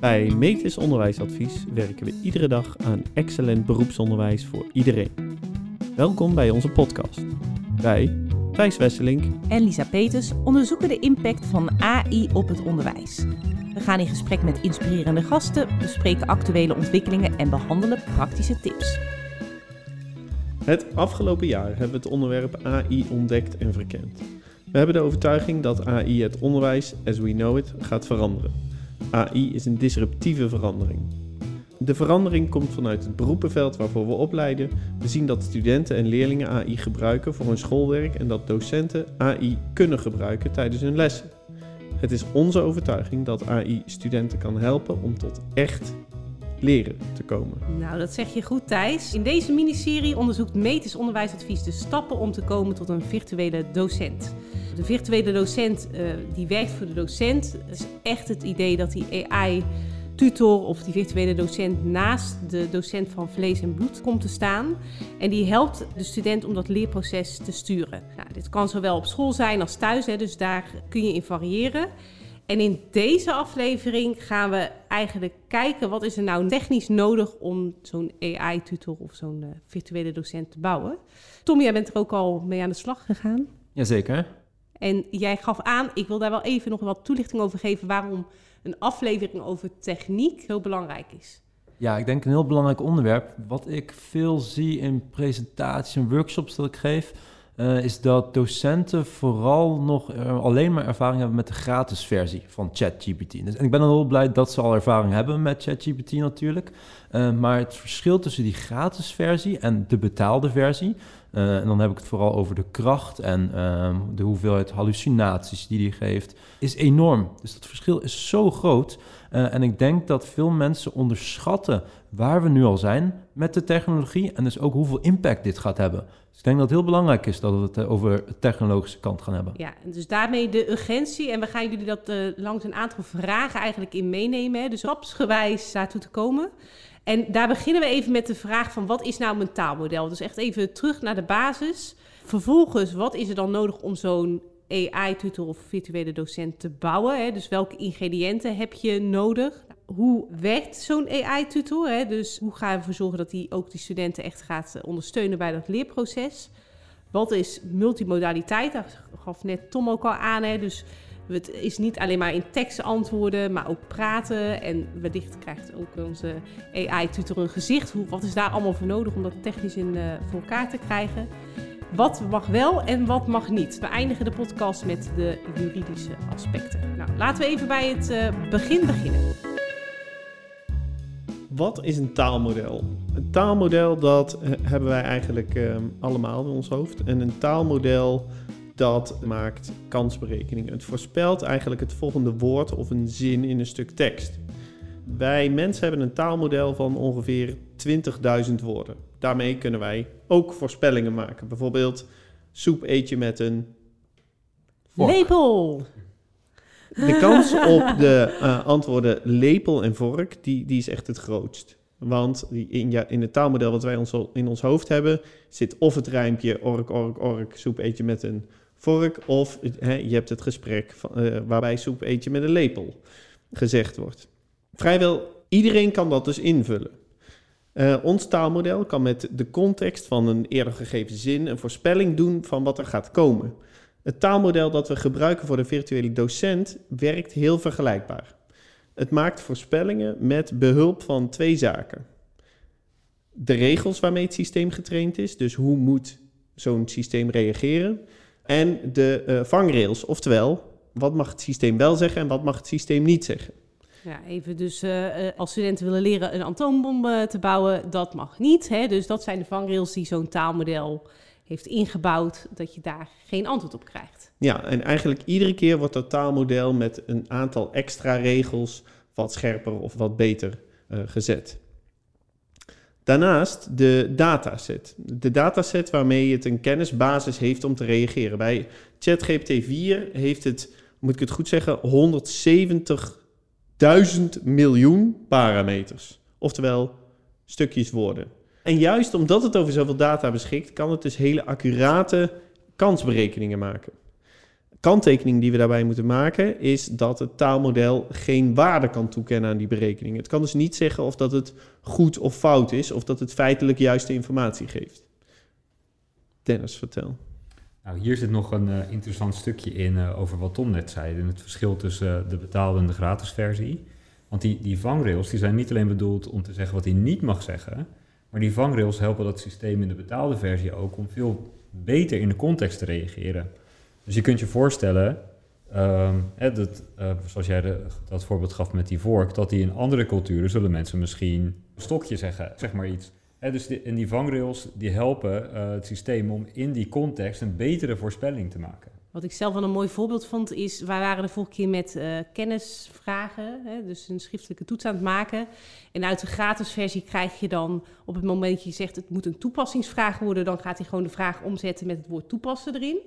Bij Metis Onderwijsadvies werken we iedere dag aan excellent beroepsonderwijs voor iedereen. Welkom bij onze podcast. Wij, Thijs Wesselink en Lisa Peters onderzoeken de impact van AI op het onderwijs. We gaan in gesprek met inspirerende gasten, bespreken actuele ontwikkelingen en behandelen praktische tips. Het afgelopen jaar hebben we het onderwerp AI ontdekt en verkend. We hebben de overtuiging dat AI het onderwijs, as we know it, gaat veranderen. AI is een disruptieve verandering. De verandering komt vanuit het beroepenveld waarvoor we opleiden. We zien dat studenten en leerlingen AI gebruiken voor hun schoolwerk en dat docenten AI kunnen gebruiken tijdens hun lessen. Het is onze overtuiging dat AI studenten kan helpen om tot echt leren te komen. Nou, dat zeg je goed, Thijs. In deze miniserie onderzoekt Metis Onderwijsadvies de stappen om te komen tot een virtuele docent. De virtuele docent uh, die werkt voor de docent. Is echt het idee dat die AI tutor of die virtuele docent naast de docent van vlees en bloed komt te staan. En die helpt de student om dat leerproces te sturen. Nou, dit kan zowel op school zijn als thuis, hè, dus daar kun je in variëren. En in deze aflevering gaan we eigenlijk kijken wat is er nou technisch nodig om zo'n AI-tutor of zo'n uh, virtuele docent te bouwen. Tom, jij bent er ook al mee aan de slag gegaan. Jazeker. En jij gaf aan, ik wil daar wel even nog wat toelichting over geven waarom een aflevering over techniek heel belangrijk is. Ja, ik denk een heel belangrijk onderwerp. Wat ik veel zie in presentaties en workshops dat ik geef, uh, is dat docenten vooral nog uh, alleen maar ervaring hebben met de gratis versie van ChatGPT. Dus, en ik ben dan heel blij dat ze al ervaring hebben met ChatGPT natuurlijk. Uh, maar het verschil tussen die gratis versie en de betaalde versie, en dan heb ik het vooral over de kracht en ehm, de hoeveelheid hallucinaties die die geeft, is enorm. Dus dat verschil is zo groot. en ik denk dat veel mensen onderschatten waar we nu al zijn met de technologie en dus ook hoeveel impact dit gaat hebben. Dus ik denk dat het heel belangrijk is dat we het eh, over de technologische kant gaan hebben. Ja, dus daarmee de urgentie. En we gaan jullie dat langs een aantal vragen eigenlijk in meenemen. Hè? Dus stapsgewijs daartoe te komen. En daar beginnen we even met de vraag van wat is nou mijn taalmodel? Dus echt even terug naar de basis. Vervolgens, wat is er dan nodig om zo'n AI-tutor of virtuele docent te bouwen? Hè? Dus welke ingrediënten heb je nodig? hoe werkt zo'n AI-tutor? Dus hoe gaan we ervoor zorgen dat die ook die studenten echt gaat eh, ondersteunen bij dat leerproces? Wat is multimodaliteit? Daar gaf net Tom ook al aan. Hè? Dus het is niet alleen maar in tekst antwoorden, maar ook praten. En wellicht krijgt ook onze AI-tutor een gezicht. Wat is daar allemaal voor nodig om dat technisch in, uh, voor elkaar te krijgen? Wat mag wel en wat mag niet? We eindigen de podcast met de juridische aspecten. Nou, laten we even bij het uh, begin beginnen. Wat is een taalmodel? Een taalmodel dat eh, hebben wij eigenlijk ehm, allemaal in ons hoofd. En een taalmodel dat maakt kansberekeningen. Het voorspelt eigenlijk het volgende woord of een zin in een stuk tekst. Wij mensen hebben een taalmodel van ongeveer 20.000 woorden. Daarmee kunnen wij ook voorspellingen maken. Bijvoorbeeld, soep eet je met een... Lepel! De kans op de uh, antwoorden lepel en vork, die, die is echt het grootst. Want in, ja, in het taalmodel wat wij ons, in ons hoofd hebben, zit of het rijmpje ork, ork, ork, soep eet je met een vork, of je hebt het gesprek uh, waarbij soep eet je met een lepel gezegd wordt. Vrijwel iedereen kan dat dus invullen. Uh, ons taalmodel kan met de context van een eerder gegeven zin een voorspelling doen van wat er gaat komen. Het taalmodel dat we gebruiken voor de virtuele docent werkt heel vergelijkbaar. Het maakt voorspellingen met behulp van twee zaken. De regels waarmee het systeem getraind is, dus hoe moet zo'n systeem reageren, en de uh, vangrails, oftewel wat mag het systeem wel zeggen en wat mag het systeem niet zeggen. Ja, even dus uh, als studenten willen leren een atoombom te bouwen, dat mag niet. Hè? Dus dat zijn de vangrails die zo'n taalmodel heeft ingebouwd, dat je daar geen antwoord op krijgt. Ja, en eigenlijk iedere keer wordt dat taalmodel met een aantal extra regels wat scherper of wat beter uh, gezet. Daarnaast de dataset. De dataset waarmee het een kennisbasis heeft om te reageren. Bij ChatGPT 4 heeft het, moet ik het goed zeggen, 170.000 miljoen parameters. Oftewel stukjes woorden. En juist omdat het over zoveel data beschikt, kan het dus hele accurate kansberekeningen maken. Kanttekening die we daarbij moeten maken is dat het taalmodel geen waarde kan toekennen aan die berekening. Het kan dus niet zeggen of dat het goed of fout is, of dat het feitelijk juiste informatie geeft. Dennis, vertel. Nou, hier zit nog een uh, interessant stukje in uh, over wat Tom net zei, en het verschil tussen uh, de betaalde en de gratis versie. Want die, die vangrails die zijn niet alleen bedoeld om te zeggen wat hij niet mag zeggen, maar die vangrails helpen dat systeem in de betaalde versie ook om veel beter in de context te reageren. Dus je kunt je voorstellen, um, hè, dat, uh, zoals jij de, dat voorbeeld gaf met die vork, dat die in andere culturen zullen mensen misschien stokje zeggen, zeg maar iets. Hè, dus die, en die vangrails die helpen uh, het systeem om in die context een betere voorspelling te maken. Wat ik zelf wel een mooi voorbeeld vond, is wij waren de vorige keer met uh, kennisvragen, hè, dus een schriftelijke toets aan het maken. En uit de gratis versie krijg je dan, op het moment dat je zegt het moet een toepassingsvraag worden, dan gaat hij gewoon de vraag omzetten met het woord toepassen erin.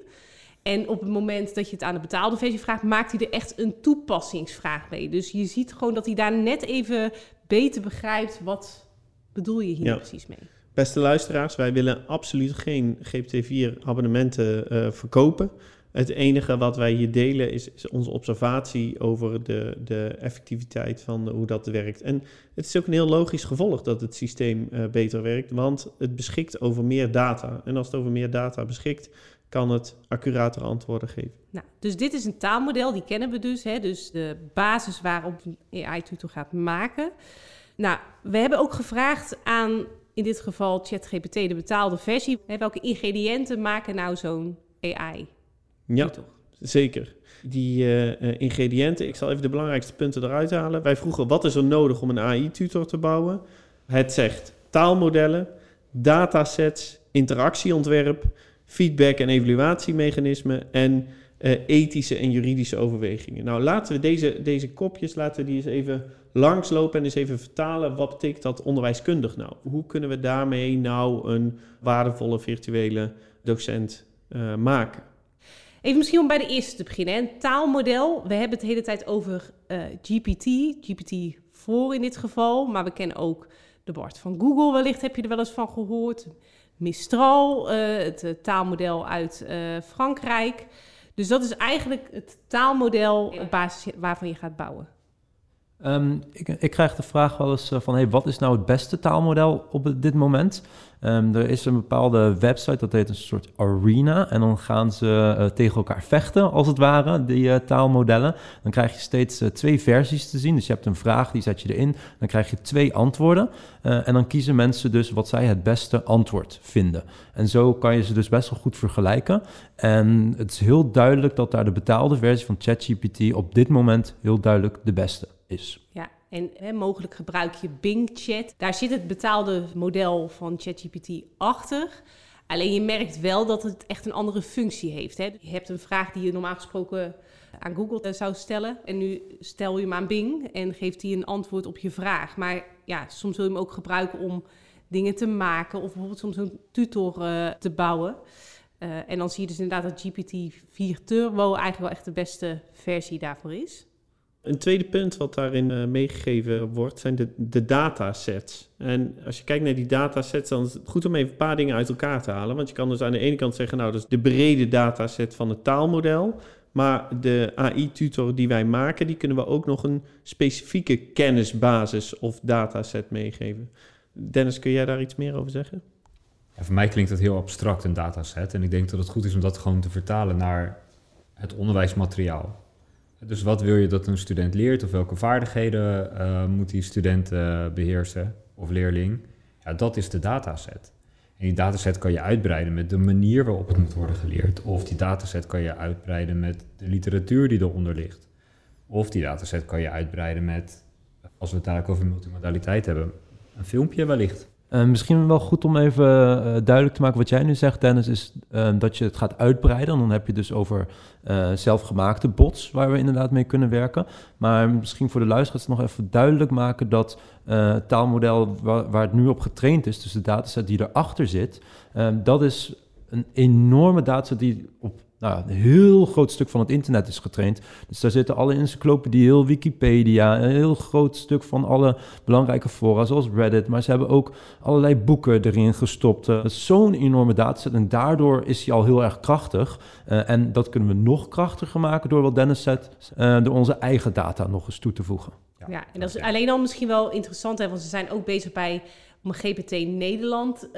En op het moment dat je het aan de betaalde versie vraagt, maakt hij er echt een toepassingsvraag mee. Dus je ziet gewoon dat hij daar net even beter begrijpt wat bedoel je hier precies mee. Beste luisteraars, wij willen absoluut geen GPT-4 abonnementen uh, verkopen. Het enige wat wij hier delen is, is, onze observatie over de, de effectiviteit van hoe dat werkt. En het is ook een heel logisch gevolg dat het systeem uh, beter werkt, want het beschikt over meer data. En als het over meer data beschikt, kan het accuratere antwoorden geven. Nou, dus dit is een taalmodel, die kennen we dus. Hè? Dus de basis waarop een AI-tutor gaat maken. Nou, we hebben ook gevraagd aan, in dit geval ChatGPT, de betaalde versie. Welke ingrediënten maken nou zo'n AI? Ja, zeker. Die uh, ingrediënten, ik zal even de belangrijkste punten eruit halen. Wij vroegen, wat is er nodig om een AI-tutor te bouwen? Het zegt taalmodellen, datasets, interactieontwerp, feedback- en evaluatiemechanismen en uh, ethische en juridische overwegingen. Nou, laten we deze, deze kopjes, laten die eens even langslopen en eens even vertalen. Wat betekent dat onderwijskundig nou? Hoe kunnen we daarmee nou een waardevolle virtuele docent uh, maken? Even misschien om bij de eerste te beginnen. Een taalmodel. We hebben het de hele tijd over uh, GPT, GPT-4 in dit geval. Maar we kennen ook de Bart van Google. Wellicht heb je er wel eens van gehoord. Mistral, uh, het uh, taalmodel uit uh, Frankrijk. Dus dat is eigenlijk het taalmodel op basis waarvan je gaat bouwen. Um, ik, ik, krijg de vraag wel eens van, hey, wat is nou het beste taalmodel op dit moment? Um, er is een bepaalde website, dat heet een soort arena. En dan gaan ze uh, tegen elkaar vechten, als het ware, die uh, taalmodellen. Dan krijg je steeds twee versies te zien. Dus je hebt een vraag, die zet je erin. Dan krijg je twee antwoorden. en dan kiezen mensen dus wat zij het beste antwoord vinden. En zo kan je ze dus best wel goed vergelijken. En het is heel duidelijk dat daar de betaalde versie van ChatGPT op dit moment heel duidelijk de beste Ja, en hè, mogelijk gebruik je Bing Chat. Daar zit het betaalde model van ChatGPT achter. Alleen je merkt wel dat het echt een andere functie heeft. Hè. Je hebt een vraag die je normaal gesproken aan Google eh, zou stellen. En nu stel je hem aan Bing en geeft hij een antwoord op je vraag. Maar ja, soms wil je hem ook gebruiken om dingen te maken of bijvoorbeeld soms een tutor uh, te bouwen. Uh, en dan zie je dus inderdaad dat GPT-4 Turbo eigenlijk wel echt de beste versie daarvoor is. Een tweede punt wat daarin uh, meegegeven wordt, zijn de, de datasets. En als je kijkt naar die datasets, dan is het goed om even een paar dingen uit elkaar te halen. Want je kan dus aan de ene kant zeggen, nou, dat is de brede dataset van het taalmodel. Maar de AI-tutor die wij maken, die kunnen we ook nog een specifieke kennisbasis of dataset meegeven. Dennis, kun jij daar iets meer over zeggen? Ja, voor mij klinkt dat heel abstract, een dataset. En ik denk dat het goed is om dat gewoon te vertalen naar het onderwijsmateriaal. Dus wat wil je dat een student leert of welke vaardigheden uh, moet die student uh, beheersen of leerling? Ja, dat is de dataset. En die dataset kan je uitbreiden met de manier waarop het moet worden geleerd. Of die dataset kan je uitbreiden met de literatuur die eronder ligt. Of die dataset kan je uitbreiden met, als we het dadelijk over multimodaliteit hebben, een filmpje wellicht. Uh, misschien wel goed om even uh, duidelijk te maken wat jij nu zegt, Dennis, is uh, dat je het gaat uitbreiden. Dan heb je dus over zelfgemaakte bots waar we inderdaad mee kunnen werken. Maar misschien voor de luisteraars nog even duidelijk maken dat het taalmodel waar, waar, het nu op getraind is, dus de dataset die erachter zit, dat is een enorme dataset die op nou, een heel groot stuk van het internet is getraind. Dus daar zitten alle encyclopedieën, heel Wikipedia, een heel groot stuk van alle belangrijke fora, zoals Reddit. Maar ze hebben ook allerlei boeken erin gestopt. Uh, Zo'n enorme dataset en daardoor is hij al heel erg krachtig. Uh, en dat kunnen we nog krachtiger maken door wat Dennis zet, uh, door onze eigen data nog eens toe te voegen. Ja, ja en dat is alleen al misschien wel interessant, hè, want ze zijn ook bezig bij om een GPT Nederland uh,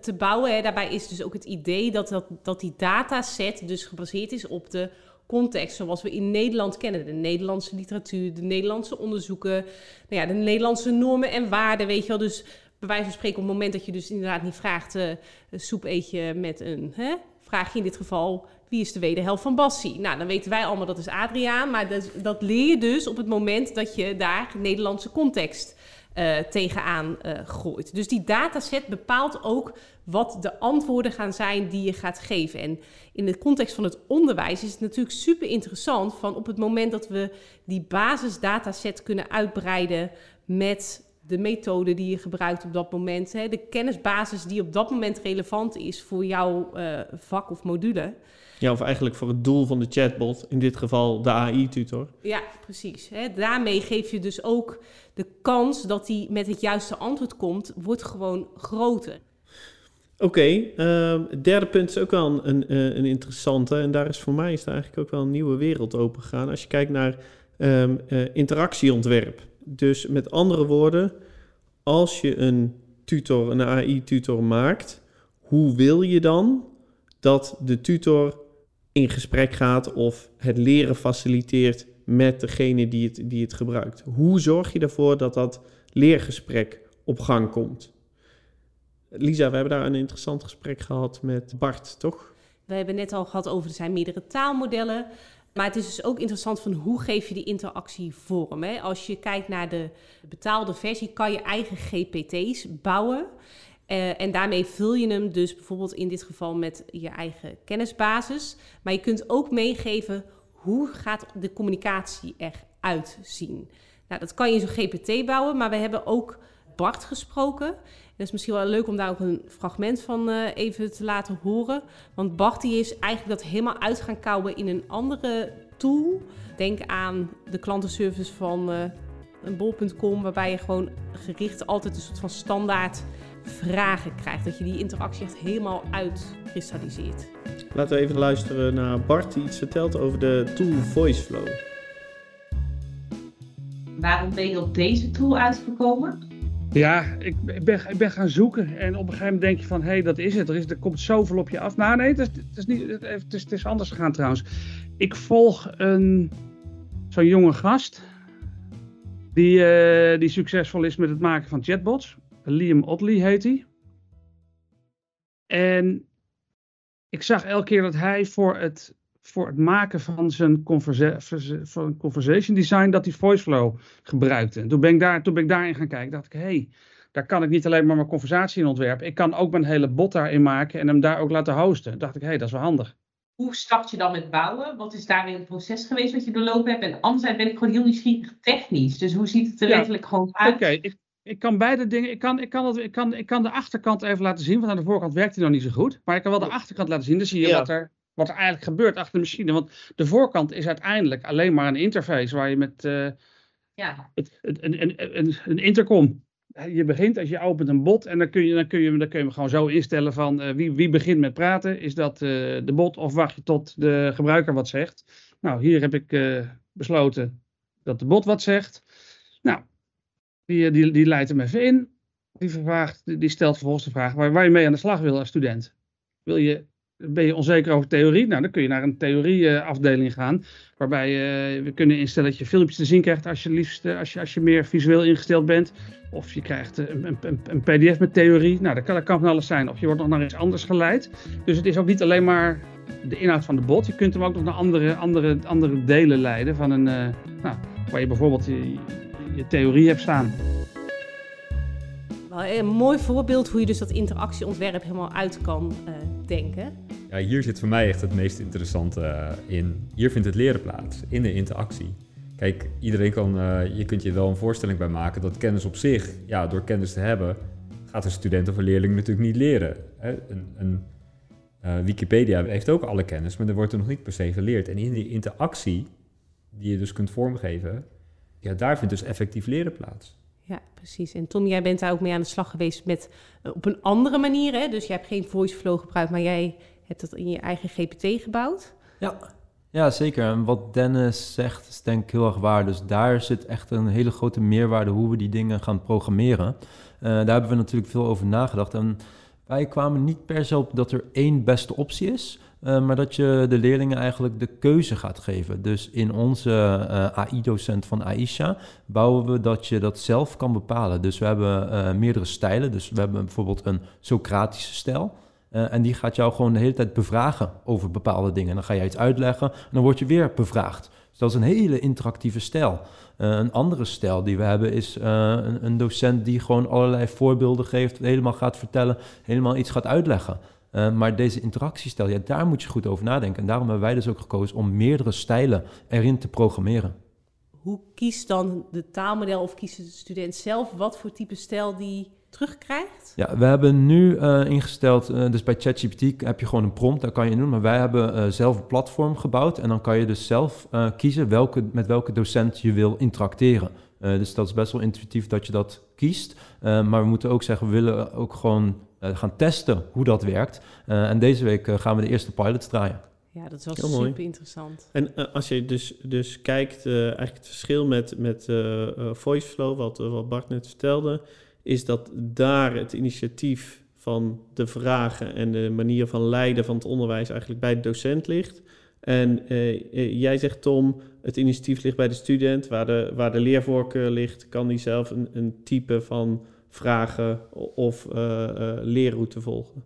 te bouwen. Hè. Daarbij is dus ook het idee dat, dat, dat die dataset dus gebaseerd is op de context zoals we in Nederland kennen. De Nederlandse literatuur, de Nederlandse onderzoeken, nou ja, de Nederlandse normen en waarden, weet je wel. Dus bij wijze van spreken op het moment dat je dus inderdaad niet vraagt... Uh, soep eet je met een... Hè, vraag je in dit geval, wie is de wederhelft van Bassie? Nou, dan weten wij allemaal dat is Adriaan. Maar dat, dat leer je dus op het moment dat je daar Nederlandse context uh, tegenaan uh, gooit. Dus die dataset bepaalt ook wat de antwoorden gaan zijn die je gaat geven. En in de context van het onderwijs is het natuurlijk super interessant van op het moment dat we die basisdataset kunnen uitbreiden met de methode die je gebruikt op dat moment, hè, de kennisbasis die op dat moment relevant is voor jouw uh, vak of module. Ja, of eigenlijk voor het doel van de chatbot, in dit geval de AI-tutor. Ja, precies. Hè. Daarmee geef je dus ook de kans dat hij met het juiste antwoord komt, wordt gewoon groter. Oké, het derde punt is ook wel een, eh, een, interessante. En daar is voor mij is eigenlijk ook wel een nieuwe wereld open gegaan. Als je kijkt naar um, uh, interactieontwerp. Dus met andere woorden, als je een tutor, een AI-tutor maakt, hoe wil je dan dat de tutor in gesprek gaat of het leren faciliteert met degene die het, die het gebruikt. Hoe zorg je ervoor dat dat leergesprek op gang komt? Lisa, we hebben daar een interessant gesprek gehad met Bart, toch? We hebben net al gehad over er zijn meerdere taalmodellen. Maar het is dus ook interessant van hoe geef je die interactie vorm. Hè? Als je kijkt naar de betaalde versie, kan je eigen GPT's bouwen. Uh, en daarmee vul je hem dus bijvoorbeeld in dit geval met je eigen kennisbasis. Maar je kunt ook meegeven hoe gaat de communicatie eruit zien. Nou, dat kan je in zo'n GPT bouwen, maar we hebben ook Bart gesproken. Het is misschien wel leuk om daar ook een fragment van uh, even te laten horen. Want Bart die is eigenlijk dat helemaal uit gaan kouwen in een andere tool. Denk aan de klantenservice van uh, een bol.com, waarbij je gewoon gericht altijd een soort van standaard vragen krijgt. Dat je die interactie echt helemaal uitkristalliseert. Laten we even luisteren naar Bart die iets vertelt over de tool VoiceFlow. Waarom ben je op deze tool uitgekomen? Ja, ik ben, ik ben gaan zoeken en op een gegeven moment denk je van, hé, hey, dat is het. Er, is, er komt zoveel op je af. Nou nee, het is, het is, niet, het is, het is anders gegaan trouwens. Ik volg een, zo'n jonge gast die, uh, die succesvol is met het maken van chatbots. Liam Otley heet hij. En ik zag elke keer dat hij voor het, voor het maken van zijn van conversation design, dat hij VoiceFlow gebruikte. En toen ben ik, daar, toen ben ik daarin gaan kijken. dacht ik, hé, hey, daar kan ik niet alleen maar mijn conversatie in ontwerpen. Ik kan ook mijn hele bot daarin maken en hem daar ook laten hosten. dacht ik, hé, hey, dat is wel handig. Hoe start je dan met bouwen? Wat is daarin het proces geweest wat je doorlopen hebt? En anderzijds ben ik gewoon heel nieuwsgierig technisch. Dus hoe ziet het er ja. letterlijk gewoon uit? Oké, ik, ik kan beide dingen. Ik kan, ik, kan het, ik, kan, ik kan de achterkant even laten zien. Want aan de voorkant werkt hij nog niet zo goed. Maar ik kan wel de achterkant laten zien. Dan zie je ja. wat, er, wat er eigenlijk gebeurt achter de machine. Want de voorkant is uiteindelijk alleen maar een interface waar je met uh, ja. het, het, een, een, een, een, intercom. Je begint als je opent een bot en dan kun je, dan kun je, dan kun je hem gewoon zo instellen van uh, wie, wie begint met praten. Is dat uh, de bot of wacht je tot de gebruiker wat zegt? Nou, hier heb ik besloten dat de bot wat zegt. Nou, die, die, die leidt hem even in. Die, die stelt vervolgens de vraag waar, waar je mee aan de slag wil als student. Wil je, ben je onzeker over theorie? Nou, dan kun je naar een theorieafdeling gaan. Waarbij uh, we kunnen instellen dat je filmpjes te zien krijgt als je, liefst, als je, als je meer visueel ingesteld bent. Of je krijgt een, een, een pdf met theorie. Nou, dat kan, kan van alles zijn. Of je wordt nog naar iets anders geleid. Dus het is ook niet alleen maar de inhoud van de bot. Je kunt hem ook nog naar andere, andere, andere delen leiden. Van een, nou, waar je bijvoorbeeld je, theorie hebt staan. Een mooi voorbeeld hoe je dus dat interactieontwerp helemaal uit kan uh, denken. Ja, hier zit voor mij echt het meest interessante uh, in. Hier vindt het leren plaats, in de interactie. Kijk, iedereen kan, uh, je kunt je wel een voorstelling bij maken dat kennis op zich, ja, door kennis te hebben, gaat een student of een leerling natuurlijk niet leren. Hè? Een, een, Uh, Wikipedia heeft ook alle kennis, maar er wordt er nog niet per se geleerd. En in die interactie, die je dus kunt vormgeven, ja, daar vindt dus effectief leren plaats. Ja, precies. En Tom, jij bent daar ook mee aan de slag geweest met uh, op een andere manier. Hè? Dus jij hebt geen voice flow gebruikt, maar jij hebt het in je eigen GPT gebouwd. Ja, ja, zeker. En wat Dennis zegt is denk ik heel erg waar. Dus daar zit echt een hele grote meerwaarde hoe we die dingen gaan programmeren. Uh, daar hebben we natuurlijk veel over nagedacht. En wij kwamen niet per se op dat er één beste optie is, uh, maar dat je de leerlingen eigenlijk de keuze gaat geven. Dus in onze uh, AI-docent van Aisha bouwen we dat je dat zelf kan bepalen. Dus we hebben meerdere stijlen. Dus we hebben bijvoorbeeld een Socratische stijl. En die gaat jou gewoon de hele tijd bevragen over bepaalde dingen. Dan ga jij iets uitleggen en dan word je weer bevraagd. Dus dat is een hele interactieve stijl. Een andere stijl die we hebben is een, docent die gewoon allerlei voorbeelden geeft, helemaal gaat vertellen, helemaal iets gaat uitleggen. Maar deze interactiestijl, ja, daar moet je goed over nadenken. En daarom hebben wij dus ook gekozen om meerdere stijlen erin te programmeren. Hoe kiest dan de taalmodel of kiest de student zelf wat voor type stijl die terugkrijgt? Ja, we hebben nu uh, ingesteld, uh, dus bij ChatGPT heb je gewoon een prompt, daar kan je doen. Maar wij hebben uh, zelf een platform gebouwd en dan kan je dus zelf kiezen welke, met welke docent je wil interacteren. Dus dat is best wel intuïtief dat je dat kiest. maar we moeten ook zeggen, we willen ook gewoon gaan testen hoe dat werkt. en deze week gaan we de eerste pilots draaien. Ja, dat is wel Heel super mooi. interessant. En als je dus, dus kijkt, eigenlijk het verschil met, met VoiceFlow, wat, wat Bart net vertelde is dat daar het initiatief van de vragen en de manier van leiden van het onderwijs eigenlijk bij de docent ligt. En eh, eh, jij zegt, Tom, het initiatief ligt bij de student. Waar de, waar de leervoorkeur ligt, kan die zelf een, een type van vragen of uh, leerroute volgen.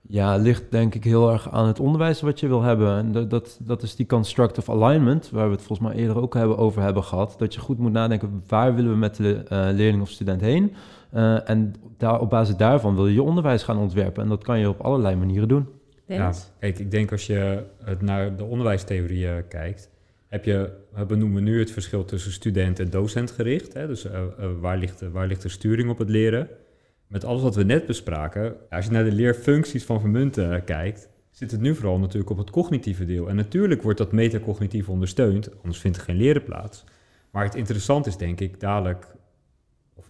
Ja, het ligt denk ik heel erg aan het onderwijs wat je wil hebben. En dat, dat, dat is die constructive alignment, waar we het volgens mij eerder ook hebben, over hebben gehad. Dat je goed moet nadenken, waar willen we met de leerling of student heen? Uh, en daar, op basis daarvan wil je je onderwijs gaan ontwerpen. En dat kan je op allerlei manieren doen. Ja, kijk, ik denk als je het naar de onderwijstheorieën kijkt, heb je, we benoemen nu het verschil tussen student en docent gericht. Hè? Dus uh, uh, waar, ligt waar ligt de sturing op het leren? Met alles wat we net bespraken, als je naar de leerfuncties van Vermunten kijkt, zit het nu vooral natuurlijk op het cognitieve deel. En natuurlijk wordt dat metacognitief ondersteund, anders vindt er geen leren plaats. Maar het interessant is denk ik dadelijk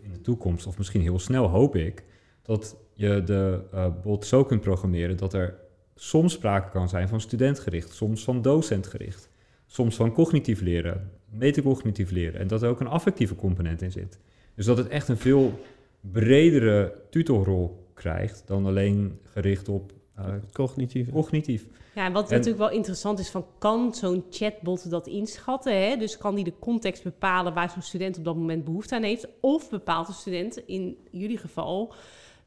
in de toekomst, of misschien heel snel hoop ik, dat je de uh, bot zo kunt programmeren dat er soms sprake kan zijn van studentgericht, soms van docentgericht, soms van cognitief leren, metacognitief leren en dat er ook een affectieve component in zit. Dus dat het echt een veel bredere tutorrol krijgt dan alleen gericht op uh, cognitief. cognitief. Ja, en wat natuurlijk wel interessant is, van kan zo'n chatbot dat inschatten? Hè? Dus kan die de context bepalen waar zo'n student op dat moment behoefte aan heeft? Of bepaalt de student, in jullie geval,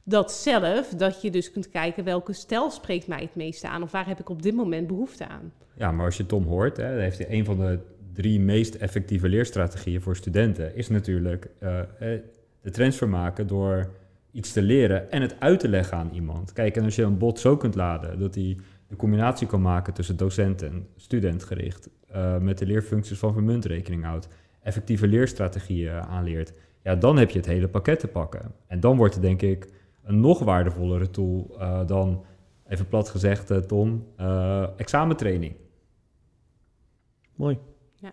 dat zelf, dat je dus kunt kijken welke stijl spreekt mij het meeste aan? Of waar heb ik op dit moment behoefte aan? Ja, maar als je Tom hoort, hè, heeft hij een van de drie meest effectieve leerstrategieën voor studenten, is natuurlijk uh, de transfer maken door iets te leren en het uit te leggen aan iemand. Kijk, en als je een bot zo kunt laden dat hij een combinatie kan maken tussen docent en studentgericht, uh, met de leerfuncties van vermuntrekening houdt, effectieve leerstrategieën aanleert, ja, dan heb je het hele pakket te pakken. En dan wordt het denk ik een nog waardevollere tool uh, dan, even plat gezegd, uh, Tom, examentraining. Mooi. Ja.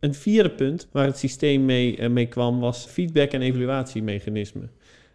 Een vierde punt waar het systeem mee, mee kwam was feedback- en evaluatiemechanismen.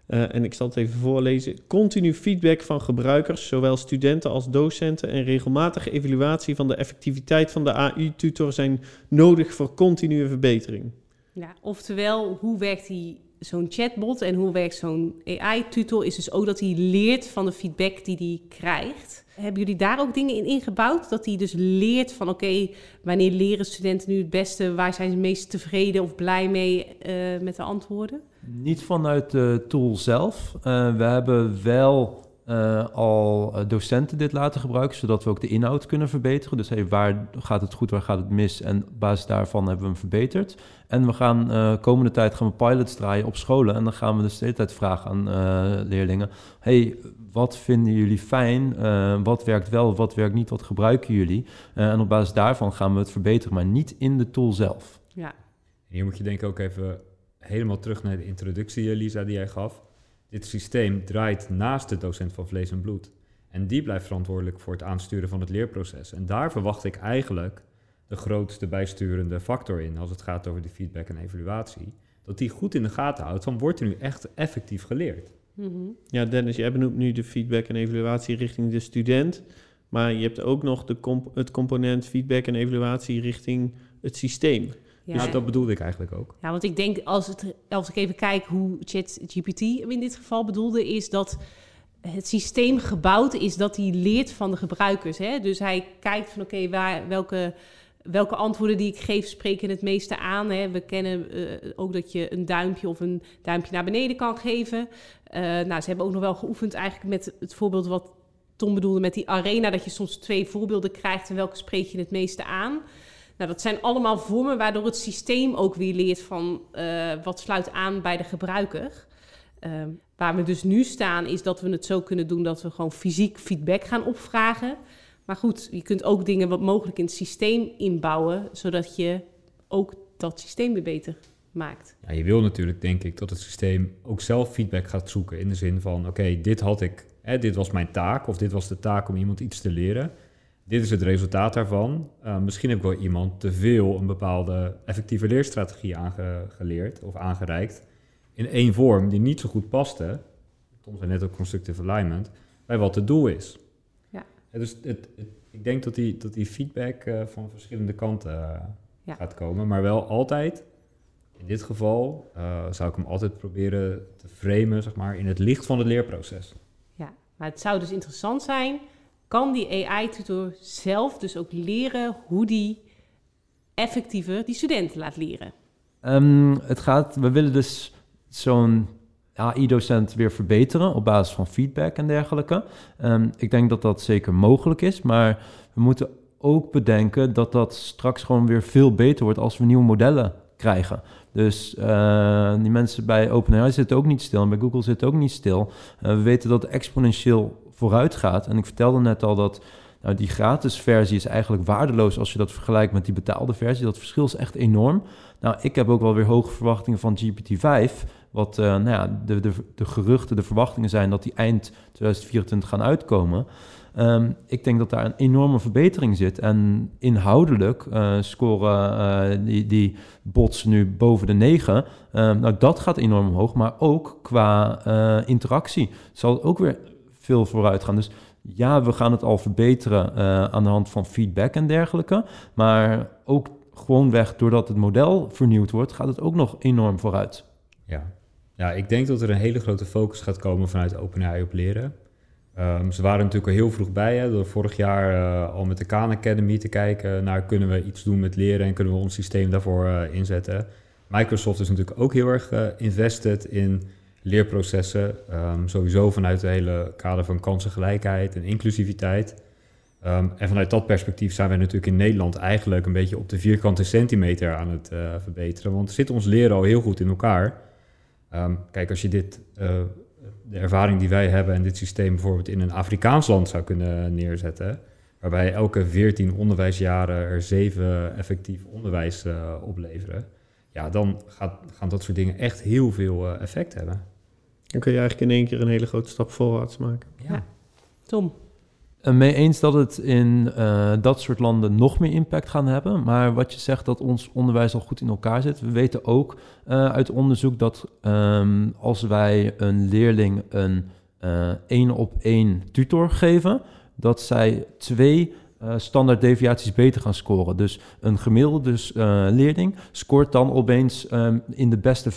Uh, en ik zal het even voorlezen. Continu feedback van gebruikers, zowel studenten als docenten, en regelmatige evaluatie van de effectiviteit van de AI-tutor zijn nodig voor continue verbetering. Ja, oftewel, hoe werkt die zo'n chatbot en hoe werkt zo'n AI-tutor? Is dus ook dat hij leert van de feedback die hij krijgt. Hebben jullie daar ook dingen in ingebouwd? Dat hij dus leert van oké, wanneer leren studenten nu het beste? Waar zijn ze meest tevreden of blij mee uh, met de antwoorden? Niet vanuit de tool zelf. Uh, we hebben wel uh, al docenten dit laten gebruiken, zodat we ook de inhoud kunnen verbeteren. Dus hey, waar gaat het goed, waar gaat het mis? En op basis daarvan hebben we hem verbeterd. En we gaan uh, komende tijd gaan we pilots draaien op scholen. En dan gaan we dus de hele tijd vragen aan leerlingen: hey, wat vinden jullie fijn? wat werkt wel, wat werkt niet? Wat gebruiken jullie? en op basis daarvan gaan we het verbeteren, maar niet in de tool zelf. Ja. Hier moet je denk ik ook even helemaal terug naar de introductie, Lisa, die jij gaf. Dit systeem draait naast de docent van vlees en bloed. En die blijft verantwoordelijk voor het aansturen van het leerproces. En daar verwacht ik eigenlijk de grootste bijsturende factor in als het gaat over de feedback en evaluatie. Dat die goed in de gaten houdt van wordt er nu echt effectief geleerd. Mhm. Ja, Dennis, jij benoemt nu de feedback en evaluatie richting de student. Maar je hebt ook nog de comp- het component feedback en evaluatie richting het systeem. Ja. Dus dat bedoelde ik eigenlijk ook. Ja, want ik denk als, het, als ik even kijk hoe ChatGPT hem in dit geval bedoelde, is dat het systeem gebouwd is dat hij leert van de gebruikers. Hè? Dus hij kijkt van oké, waar welke, welke antwoorden die ik geef spreken het meeste aan. Hè? We kennen eh, ook dat je een duimpje of een duimpje naar beneden kan geven. Eh, nou, ze hebben ook nog wel geoefend eigenlijk met het voorbeeld wat Tom bedoelde met die arena, dat je soms twee voorbeelden krijgt en welke spreek je het meeste aan. Nou, dat zijn allemaal vormen waardoor het systeem ook weer leert van eh, wat sluit aan bij de gebruiker. Ehm, waar we dus nu staan is dat we het zo kunnen doen dat we gewoon fysiek feedback gaan opvragen. Maar goed, je kunt ook dingen wat mogelijk in het systeem inbouwen, zodat je ook dat systeem weer beter maakt. Ja, je wil natuurlijk, denk ik, dat het systeem ook zelf feedback gaat zoeken. In de zin van, oké, dit had ik, hè, dit was mijn taak, of dit was de taak om iemand iets te leren. Dit is het resultaat daarvan. Uh, misschien heb ik wel iemand te veel een bepaalde effectieve leerstrategie aangeleerd of aangereikt. In één vorm die niet zo goed paste. Tom zei net ook constructive alignment. Bij wat het doel is. Ja. Dus het, het, ik denk dat die, dat die feedback uh, van verschillende kanten uh, Ja. gaat komen. Maar wel altijd, in dit geval, zou ik hem altijd proberen te framen zeg maar, in het licht van het leerproces. Ja, maar het zou dus interessant zijn, kan die AI-tutor zelf dus ook leren hoe die effectiever die studenten laat leren? Um, het gaat, we willen dus zo'n AI-docent weer verbeteren op basis van feedback en dergelijke. Um, ik denk dat dat zeker mogelijk is, maar we moeten ook bedenken dat dat straks gewoon weer veel beter wordt als we nieuwe modellen krijgen. Dus uh, die mensen bij OpenAI zitten ook niet stil en bij Google zitten ook niet stil. Uh, we weten dat exponentieel vooruit gaat. En ik vertelde net al dat nou, die gratis versie is eigenlijk waardeloos als je dat vergelijkt met die betaalde versie. Dat verschil is echt enorm. Nou, ik heb ook wel weer hoge verwachtingen van GPT-5. Wat uh, nou ja, de, de, de geruchten, de verwachtingen zijn dat die eind 2024 gaan uitkomen. Um, ik denk dat daar een enorme verbetering zit. En inhoudelijk uh, scoren uh, die, die bots nu boven de 9. Uh, nou, dat gaat enorm omhoog. Maar ook qua uh, interactie zal het ook weer veel vooruit gaan. Dus ja, we gaan het al verbeteren uh, aan de hand van feedback en dergelijke. Maar ook gewoonweg doordat het model vernieuwd wordt, gaat het ook nog enorm vooruit. Ja. ja, ik denk dat er een hele grote focus gaat komen vanuit OpenAI op leren. Um, ze waren natuurlijk al heel vroeg bij, hè, door vorig jaar uh, al met de Khan Academy te kijken naar kunnen we iets doen met leren en kunnen we ons systeem daarvoor uh, inzetten. Microsoft is natuurlijk ook heel erg invested in leerprocessen, um, sowieso vanuit het hele kader van kansengelijkheid en inclusiviteit. Um, en vanuit dat perspectief zijn wij natuurlijk in Nederland eigenlijk een beetje op de vierkante centimeter aan het uh, verbeteren, want zit ons leren al heel goed in elkaar. Um, kijk, als je dit, uh, de ervaring die wij hebben en dit systeem bijvoorbeeld in een Afrikaans land zou kunnen neerzetten, waarbij elke 14 onderwijsjaren er zeven effectief onderwijs uh, opleveren, ja, dan gaat, gaan dat soort dingen echt heel veel effect hebben. Dan kun je eigenlijk in één keer een hele grote stap voorwaarts maken. Ja. Tom? Uh, mee eens dat het in uh, dat soort landen nog meer impact gaan hebben. Maar wat je zegt dat ons onderwijs al goed in elkaar zit. We weten ook uh, uit onderzoek dat um, als wij een leerling een één op één tutor geven, dat zij twee uh, standaard deviaties beter gaan scoren. Dus een gemiddelde dus, uh, leerling scoort dan opeens um, in de beste 5%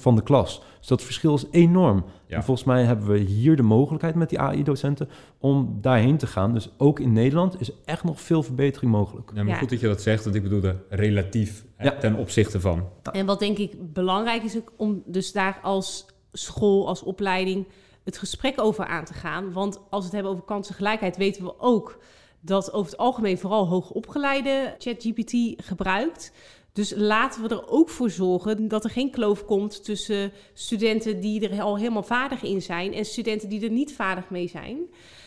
van de klas. Dus dat verschil is enorm. Ja. En volgens mij hebben we hier de mogelijkheid met die AI-docenten om daarheen te gaan. Dus ook in Nederland is echt nog veel verbetering mogelijk. Ja, maar Ja. goed dat je dat zegt, want ik bedoelde relatief hè, Ja. ten opzichte van. En wat denk ik belangrijk is ook om dus daar als school, als opleiding het gesprek over aan te gaan. Want als we het hebben over kansengelijkheid, weten we ook dat over het algemeen vooral hoogopgeleide ChatGPT gebruikt. Dus laten we er ook voor zorgen dat er geen kloof komt tussen studenten die er al helemaal vaardig in zijn en studenten die er niet vaardig mee zijn.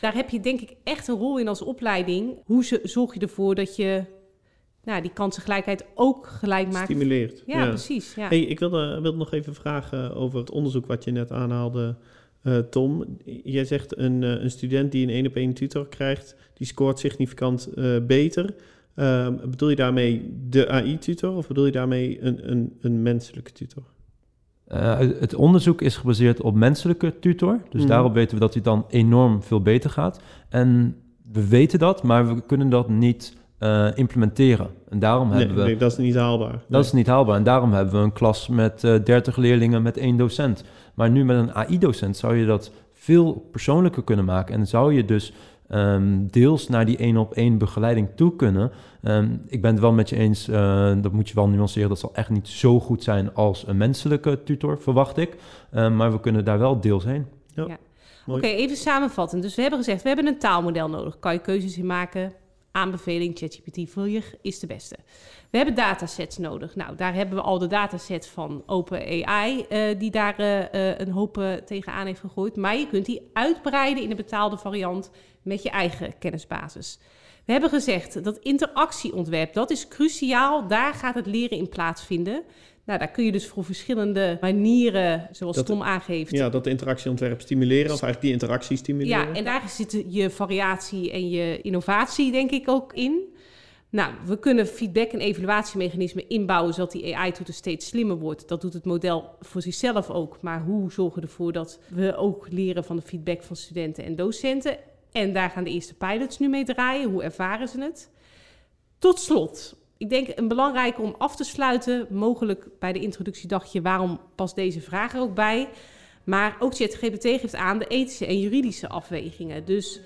Daar heb je denk ik echt een rol in als opleiding. Hoe zorg je ervoor dat je nou, die kansengelijkheid ook gelijk maakt? Stimuleert. Ja, precies. Ja. Hey, ik wilde, wilde nog even vragen over het onderzoek wat je net aanhaalde Eh, Tom, jij zegt een, eh, een student die een één op één tutor krijgt, die scoort significant eh, beter. Ehm, bedoel je daarmee de AI-tutor of bedoel je daarmee een, een, een menselijke tutor? Uh, het onderzoek is gebaseerd op menselijke tutor. Dus Mhm. daarop weten we dat hij dan enorm veel beter gaat. En we weten dat, maar we kunnen dat niet eh, implementeren. En daarom Nee, hebben we... nee, dat is niet haalbaar. Dat is niet haalbaar. En daarom hebben we een klas met eh 30 leerlingen met één docent. Maar nu met een AI-docent zou je dat veel persoonlijker kunnen maken. En zou je dus ehm, deels naar die één op één begeleiding toe kunnen. Ehm, ik ben het wel met je eens, eh, dat moet je wel nuanceren. Dat zal echt niet zo goed zijn als een menselijke tutor, verwacht ik. Ehm, maar we kunnen daar wel deels heen. Oké, Mooi. even samenvatten. Dus we hebben gezegd, we hebben een taalmodel nodig. Kan je keuzes in maken? Aanbeveling, ChatGPT voor je is de beste. We hebben datasets nodig. Nou, daar hebben we al de dataset van OpenAI, eh die daar eh, eh, een hoop tegenaan heeft gegooid. Maar je kunt die uitbreiden in de betaalde variant met je eigen kennisbasis. We hebben gezegd dat interactieontwerp, dat is cruciaal. Daar gaat het leren in plaatsvinden. Nou, daar kun je dus voor verschillende manieren, zoals Dat- Tom aangeeft, Ja, dat interactieontwerp stimuleren, of eigenlijk die interactie stimuleren. ja, en daar zit je variatie en je innovatie denk ik ook in. Nou, we kunnen feedback- en evaluatiemechanismen inbouwen zodat die AI-toeter steeds slimmer wordt. Dat doet het model voor zichzelf ook. Maar hoe zorgen we ervoor dat we ook leren van de feedback van studenten en docenten? En daar gaan de eerste pilots nu mee draaien. Hoe ervaren ze het? Tot slot, ik denk een belangrijke om af te sluiten, mogelijk bij de introductie dacht je, waarom past deze vraag er ook bij? Maar ook ChatGPT geeft aan de ethische en juridische afwegingen. Dus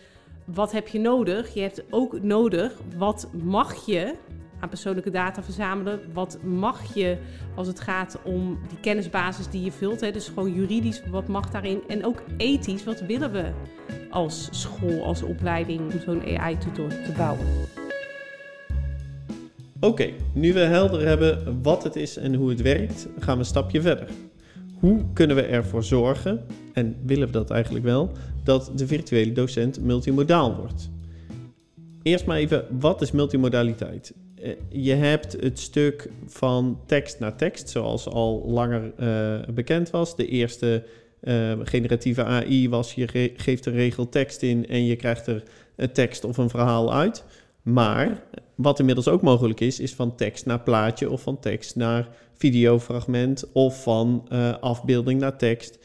wat heb je nodig? Je hebt ook nodig wat mag je aan persoonlijke data verzamelen? Wat mag je als het gaat om die kennisbasis die je vult? Hè? Dus gewoon juridisch, wat mag daarin? En ook ethisch, wat willen we als school, als opleiding om zo'n AI-tutor te bouwen? Oké, nu we helder hebben wat het is en hoe het werkt, gaan we een stapje verder. Hoe kunnen we ervoor zorgen, en willen we dat eigenlijk wel, dat de virtuele docent multimodaal wordt? Eerst maar even, wat is multimodaliteit? Eh, Je hebt het stuk van tekst naar tekst, zoals al langer eh, bekend was. De eerste eh, generatieve AI was, je ge- geeft een regel tekst in en je krijgt er een tekst of een verhaal uit. Maar wat inmiddels ook mogelijk is, is van tekst naar plaatje of van tekst naar videofragment of van eh, afbeelding naar tekst.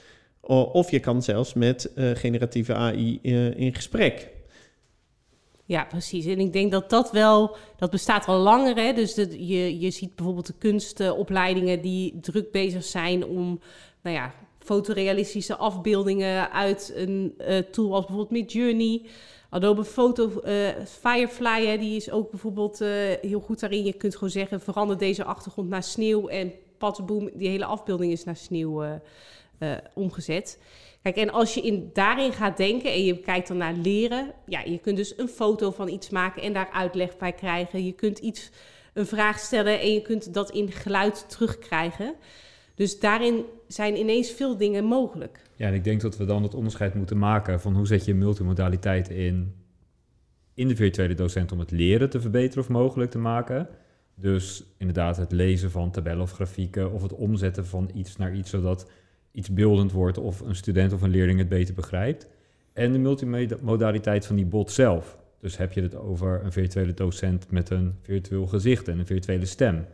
Of je kan zelfs met eh, generatieve AI eh, in gesprek. Ja, precies. En ik denk dat dat wel, dat bestaat al langer. Hè? Dus je, je ziet bijvoorbeeld de kunstopleidingen die druk bezig zijn om, nou ja, fotorealistische afbeeldingen uit een eh, tool als bijvoorbeeld Midjourney. Adobe Photo, eh, Firefly, hè, die is ook bijvoorbeeld eh, heel goed daarin. Je kunt gewoon zeggen, verander deze achtergrond naar sneeuw en patboom, die hele afbeelding is naar sneeuw omgezet. Kijk, en als je in, daarin gaat denken en je kijkt dan naar leren, ja, je kunt dus een foto van iets maken en daar uitleg bij krijgen. Je kunt iets, een vraag stellen en je kunt dat in geluid terugkrijgen. Dus daarin zijn ineens veel dingen mogelijk. Ja, en ik denk dat we dan het onderscheid moeten maken van hoe zet je multimodaliteit in in de virtuele docent om het leren te verbeteren of mogelijk te maken. Dus inderdaad het lezen van tabellen of grafieken of het omzetten van iets naar iets zodat iets beeldend wordt of een student of een leerling het beter begrijpt. En de multimodaliteit van die bot zelf. Dus heb je het over een virtuele docent met een virtueel gezicht en een virtuele stem.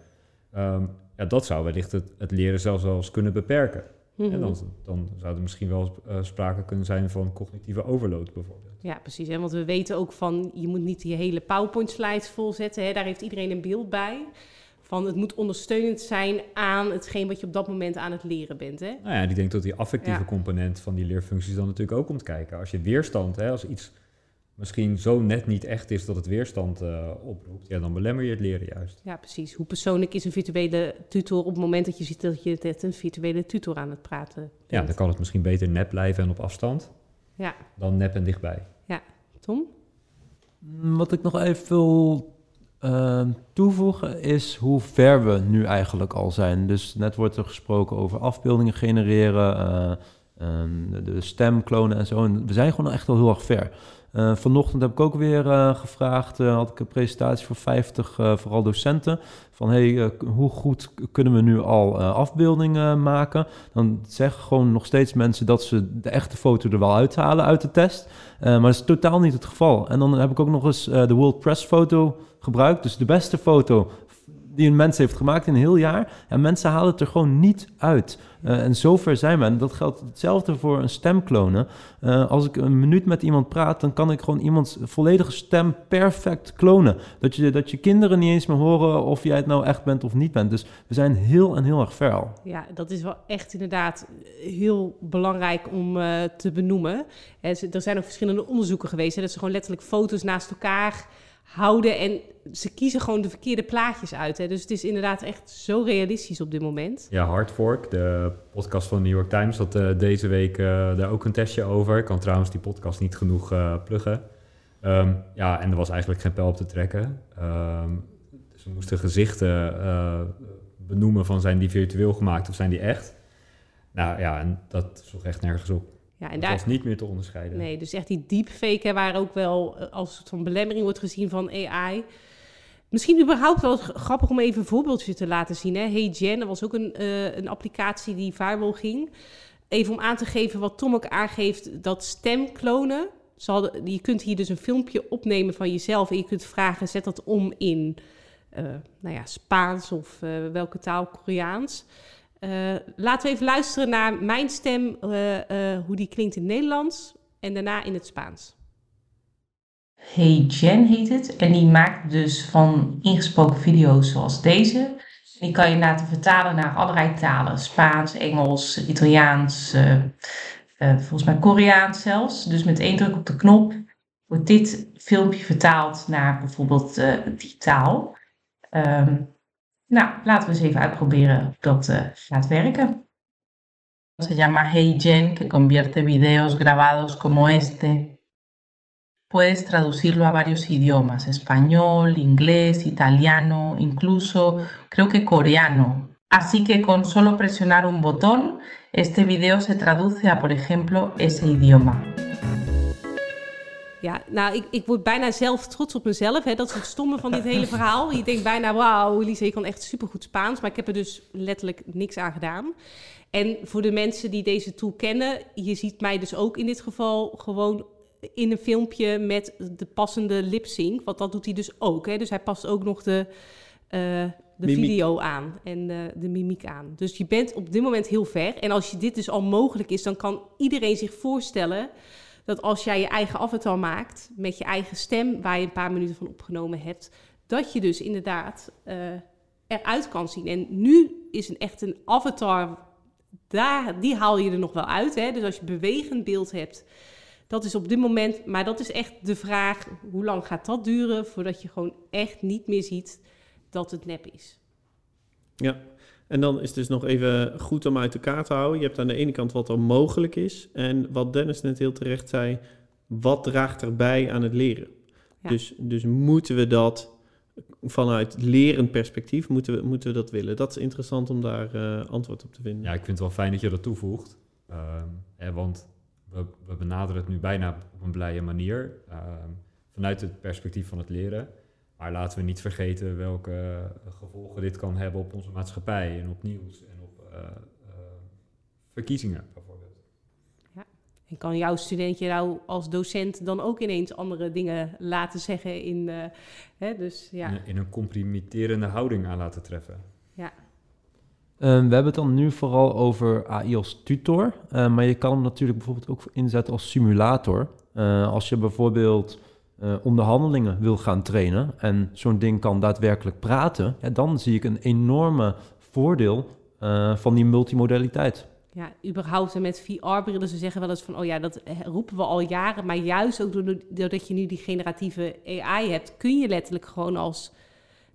Ehm, ja, dat zou wellicht het, het leren zelfs wel eens kunnen beperken. Mhm. En dan, dan zou er misschien wel eh, sprake kunnen zijn van cognitieve overload bijvoorbeeld. Ja, precies. Hè? Want we weten ook van, je moet niet je hele PowerPoint-slides volzetten. Hè? Daar heeft iedereen een beeld bij. Van het moet ondersteunend zijn aan hetgeen wat je op dat moment aan het leren bent. Hè? Nou ja, ik denk dat die affectieve Ja. component van die leerfuncties dan natuurlijk ook komt kijken. Als je weerstand, hè, als iets misschien zo net niet echt is dat het weerstand eh, oproept, ja, dan belemmer je het leren juist. Ja, precies. Hoe persoonlijk is een virtuele tutor op het moment dat je ziet dat je met een virtuele tutor aan het praten Ja, bent? dan kan het misschien beter nep blijven en op afstand Ja, dan nep en dichtbij. Tom? Mm, Wat ik nog even wil eh, toevoegen is hoe ver we nu eigenlijk al zijn. Dus net wordt er gesproken over afbeeldingen genereren, eh, ehm, de, de stemklonen en zo. En we zijn gewoon echt al heel erg ver. Uh, vanochtend heb ik ook weer uh, gevraagd, uh, had ik een presentatie voor 50, vooral docenten, van hey, hoe goed kunnen we nu al afbeeldingen maken? Dan zeggen gewoon nog steeds mensen dat ze de echte foto er wel uithalen uit de test, maar dat is totaal niet het geval. En dan heb ik ook nog eens de World Press foto gebruikt, dus de beste foto die een mens heeft gemaakt in een heel jaar. En mensen halen het er gewoon niet uit. Uh, en zover zijn we. En dat geldt hetzelfde voor een stemklonen. Uh, als ik een minuut met iemand praat, dan kan ik gewoon iemands volledige stem perfect klonen. Dat je, dat je kinderen niet eens meer horen of jij het nou echt bent of niet bent. Dus we zijn heel en heel erg ver al. Ja, dat is wel echt inderdaad heel belangrijk om uh, te benoemen. Er zijn ook verschillende onderzoeken geweest. Hè, dat ze gewoon letterlijk foto's naast elkaar houden. En ze kiezen gewoon de verkeerde plaatjes uit. Hè. Dus het is inderdaad echt zo realistisch op dit moment. Ja, Hardfork, de podcast van de New York Times, had uh, deze week uh, daar ook een testje over. Ik kan trouwens die podcast niet genoeg uh, pluggen. Um, ja, en er was eigenlijk geen pijl op te trekken. Um, ze moesten gezichten benoemen van zijn die virtueel gemaakt of zijn die echt. Nou ja, en dat sloeg echt nergens op. Ja, en dat was niet meer te onderscheiden. Nee, dus echt die deepfake, waar ook wel eh, als een soort van belemmering wordt gezien van AI. Misschien überhaupt wel grappig om even een voorbeeldje te laten zien. Hè? Hey Jen, dat was ook een, uh, een applicatie die viral ging. Even om aan te geven wat Tom ook aangeeft, dat stemklonen. Je kunt hier dus een filmpje opnemen van jezelf en je kunt vragen, zet dat om in uh, nou ja, Spaans of uh, welke taal, Koreaans. Uh, laten we even luisteren naar mijn stem, uh, uh, hoe die klinkt in het Nederlands en daarna in het Spaans. Hey Jen heet het en die maakt dus van ingesproken video's zoals deze. Die kan je laten vertalen naar allerlei talen: Spaans, Engels, Italiaans, volgens mij Koreaans zelfs. Dus met één druk op de knop wordt dit filmpje vertaald naar bijvoorbeeld die taal. Um, Nou, laten we eens even uitproberen of werken. Se llama HeyGen, que convierte videos grabados como este. Puedes traducirlo a varios idiomas, español, inglés, italiano, incluso creo que coreano. Así que con solo presionar un botón, este video se traduce a, por ejemplo, ese idioma. Ja, nou, ik, ik word bijna zelf trots op mezelf. Hè. Dat is het stomme van dit hele verhaal. Je denkt bijna, wauw, Lise, je kan echt supergoed Spaans. Maar ik heb er dus letterlijk niks aan gedaan. En voor de mensen die deze tool kennen, je ziet mij dus ook in dit geval gewoon in een filmpje met de passende lip sync. Want dat doet hij dus ook. Hè. Dus hij past ook nog de, uh, de video aan en uh, de mimiek aan. Dus je bent op dit moment heel ver. En als je dit dus al mogelijk is, dan kan iedereen zich voorstellen dat als jij je eigen avatar maakt met je eigen stem, waar je een paar minuten van opgenomen hebt, dat je dus inderdaad uh, eruit kan zien. En nu is een echt een avatar, daar, die haal je er nog wel uit. Hè? Dus als je bewegend beeld hebt, dat is op dit moment, maar dat is echt de vraag, hoe lang gaat dat duren voordat je gewoon echt niet meer ziet dat het nep is. Ja, en dan is het dus nog even goed om uit elkaar te houden. Je hebt aan de ene kant wat er mogelijk is. En wat Dennis net heel terecht zei, wat draagt erbij aan het leren? Dus, dus moeten we dat vanuit lerend perspectief, moeten we, moeten we dat willen? Dat is interessant om daar uh, antwoord op te vinden. Ja, ik vind het wel fijn dat je dat toevoegt. Uh, want we, we, benaderen het nu bijna op een blije manier. Uh, vanuit het perspectief van het leren. Maar laten we niet vergeten welke eh, gevolgen dit kan hebben op onze maatschappij en op nieuws en op uh, uh, verkiezingen bijvoorbeeld. Ja, en kan jouw studentje nou als docent dan ook ineens andere dingen laten zeggen in, uh, hè, dus, ja. in, in, een compromitterende houding aan laten treffen? Ja. Um, we hebben het dan nu vooral over AI als tutor, maar je kan hem natuurlijk bijvoorbeeld ook inzetten als simulator. als je bijvoorbeeld uh, onderhandelingen wil gaan trainen en zo'n ding kan daadwerkelijk praten, ja, dan zie ik een enorme voordeel uh, van die multimodaliteit. Ja, überhaupt met VR-brillen, ze zeggen wel eens van, oh ja, dat roepen we al jaren, maar juist ook doordat je nu die generatieve AI hebt, kun je letterlijk gewoon als,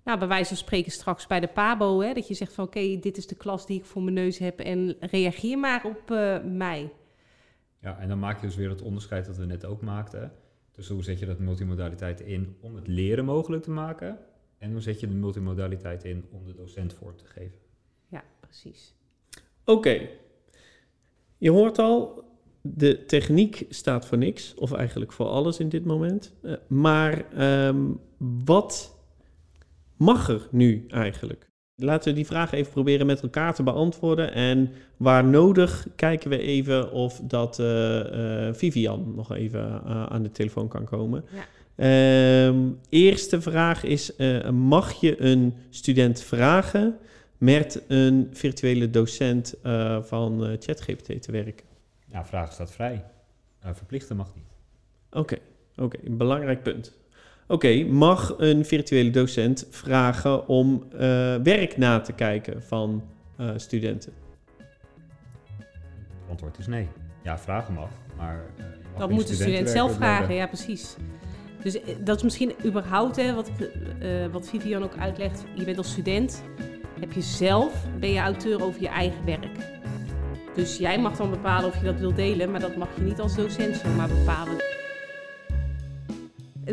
nou, bij wijze van spreken straks bij de PABO, hè, dat je zegt van, oké, dit is de klas die ik voor mijn neus heb en reageer maar op uh, mij. Ja, en dan maak je dus weer het onderscheid dat we net ook maakten dus hoe zet je dat multimodaliteit in om het leren mogelijk te maken? En hoe zet je de multimodaliteit in om de docent vorm te geven? Ja, precies. Oké. Je hoort al, de techniek staat voor niks, of eigenlijk voor alles in dit moment. Uh, maar um, wat mag er nu eigenlijk? Laten we die vraag even proberen met elkaar te beantwoorden. En waar nodig kijken we even of dat uh, uh, Vivian nog even aan de telefoon kan komen. Ja. Um, eerste vraag is: mag je een student vragen met een virtuele docent van ChatGPT te werken? Ja, vragen staat vrij. verplichten mag niet. Oké, okay, oké, een belangrijk punt. Oké, mag een virtuele docent vragen om uh, werk na te kijken van uh, studenten? Het antwoord is nee. Ja, vragen mag, maar... Uh, mag dat moet de student zelf vragen, ja precies. Dus dat is misschien überhaupt, hè, wat, ik, wat Vivian ook uitlegt. Je bent als student, heb je zelf, ben je auteur over je eigen werk. Dus jij mag dan bepalen of je dat wilt delen, maar dat mag je niet als docent zomaar bepalen.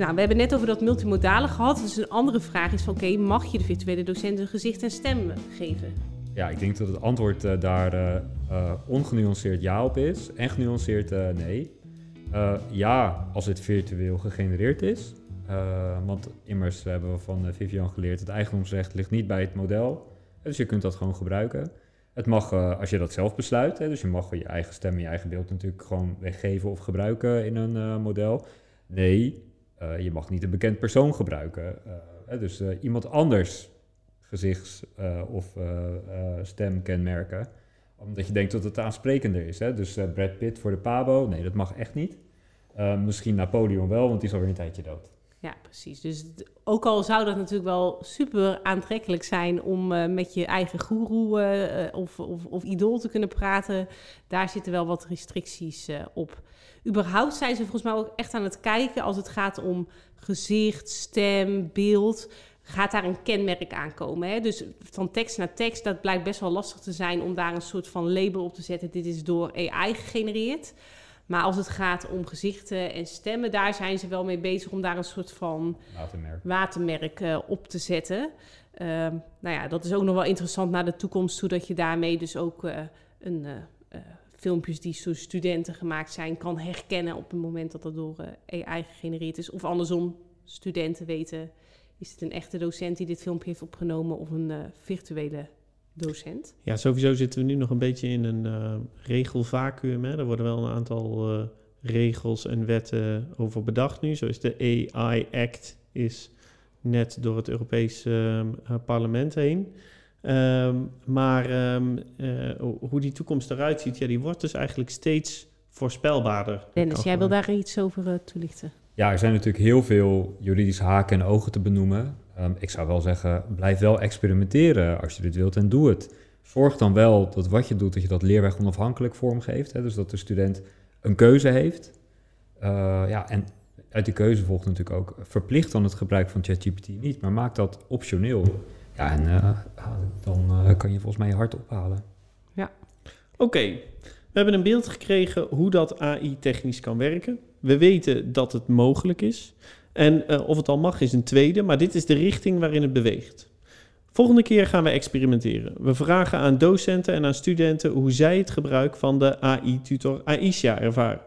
Nou, we hebben net over dat multimodale gehad. Dus een andere vraag is van, oké, mag je de virtuele docent een gezicht en stem geven? Ja, ik denk dat het antwoord uh, daar uh, ongenuanceerd ja op is en genuanceerd nee. ja, als het virtueel gegenereerd is. want immers hebben we van Vivian geleerd, het eigendomsrecht ligt niet bij het model. Dus je kunt dat gewoon gebruiken. Het mag, als je dat zelf besluit, hè, dus je mag je eigen stem en je eigen beeld natuurlijk gewoon weggeven of gebruiken in een model. Nee, je mag niet een bekend persoon gebruiken. Uh, dus uh, iemand anders gezichts- of stem kenmerken. Omdat je denkt dat het aansprekender is. Hè? Dus Brad Pitt voor de Pabo, nee, dat mag echt niet. misschien Napoleon wel, want die is alweer een tijdje dood. Ja, precies. Dus ook al zou dat natuurlijk wel super aantrekkelijk zijn om met je eigen goeroe of, of, of, idool te kunnen praten, daar zitten wel wat restricties op überhaupt zijn ze volgens mij ook echt aan het kijken als het gaat om gezicht, stem, beeld. Gaat daar een kenmerk aankomen? Hè? Dus van tekst naar tekst, dat blijkt best wel lastig te zijn om daar een soort van label op te zetten. Dit is door AI gegenereerd. Maar als het gaat om gezichten en stemmen, daar zijn ze wel mee bezig om daar een soort van watermerk, watermerk uh, op te zetten. Uh, nou ja, dat is ook nog wel interessant naar de toekomst toe, dat je daarmee dus ook uh, een uh, filmpjes die door studenten gemaakt zijn kan herkennen op het moment dat dat door uh, AI gegenereerd is. Of andersom, studenten weten, is het een echte docent die dit filmpje heeft opgenomen of een uh, virtuele docent? Ja, sowieso zitten we nu nog een beetje in een uh, regelvacuum. Er worden wel een aantal regels en wetten over bedacht nu. Zo is de AI Act is net door het Europees uh, parlement heen. Um, maar um, uh, hoe die toekomst eruit ziet, ja, die wordt dus eigenlijk steeds voorspelbaarder. Dennis, jij wil daar iets over uh, toelichten? Ja, er zijn natuurlijk heel veel juridische haken en ogen te benoemen. Um, ik zou wel zeggen, blijf wel experimenteren als je dit wilt en doe het. Zorg dan wel dat wat je doet, dat je dat leerweg onafhankelijk vormgeeft. Hè? Dus dat de student een keuze heeft. Uh, ja, en uit die keuze volgt natuurlijk ook, verplicht dan het gebruik van ChatGPT niet, maar maak dat optioneel. Ja, en uh, dan uh, kan je volgens mij je hart ophalen. Ja. Oké, okay. we hebben een beeld gekregen hoe dat AI technisch kan werken. We weten dat het mogelijk is. En uh, of het al mag is een tweede, maar dit is de richting waarin het beweegt. Volgende keer gaan we experimenteren. We vragen aan docenten en aan studenten hoe zij het gebruik van de AI-tutor Aisha ervaren.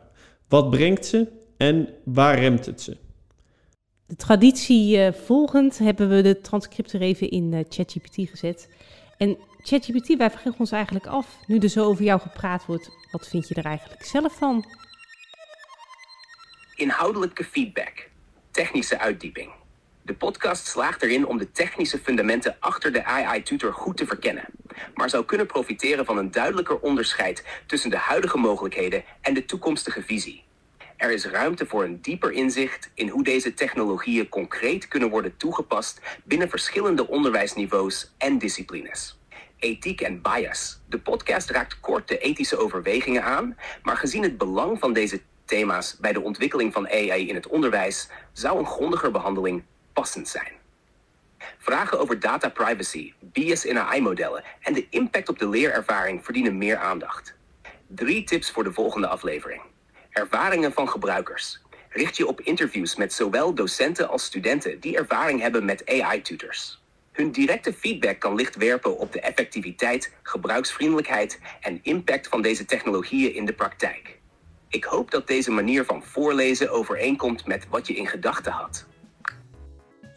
Wat brengt ze en waar remt het ze? De traditie uh, volgend hebben we de transcripten even in uh, ChatGPT gezet. En ChatGPT, wij vragen ons eigenlijk af, nu er zo over jou gepraat wordt, wat vind je er eigenlijk zelf van? Inhoudelijke feedback, technische uitdieping. De podcast slaagt erin om de technische fundamenten achter de AI-tutor goed te verkennen, maar zou kunnen profiteren van een duidelijker onderscheid tussen de huidige mogelijkheden en de toekomstige visie. Er is ruimte voor een dieper inzicht in hoe deze technologieën concreet kunnen worden toegepast binnen verschillende onderwijsniveaus en disciplines. Ethiek en bias. De podcast raakt kort de ethische overwegingen aan, maar gezien het belang van deze thema's bij de ontwikkeling van AI in het onderwijs zou een grondiger behandeling passend zijn. Vragen over data privacy, bias in AI-modellen en de impact op de leerervaring verdienen meer aandacht. Drie tips voor de volgende aflevering. Ervaringen van gebruikers. Richt je op interviews met zowel docenten als studenten die ervaring hebben met AI-tutors. Hun directe feedback kan licht werpen op de effectiviteit, gebruiksvriendelijkheid en impact van deze technologieën in de praktijk. Ik hoop dat deze manier van voorlezen overeenkomt met wat je in gedachten had.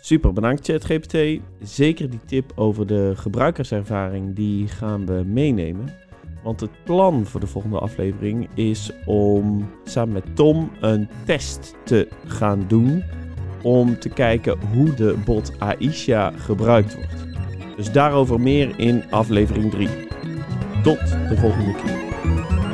Super, bedankt ChatGPT. Zeker die tip over de gebruikerservaring, die gaan we meenemen. Want het plan voor de volgende aflevering is om samen met Tom een test te gaan doen. Om te kijken hoe de bot Aisha gebruikt wordt. Dus daarover meer in aflevering 3. Tot de volgende keer.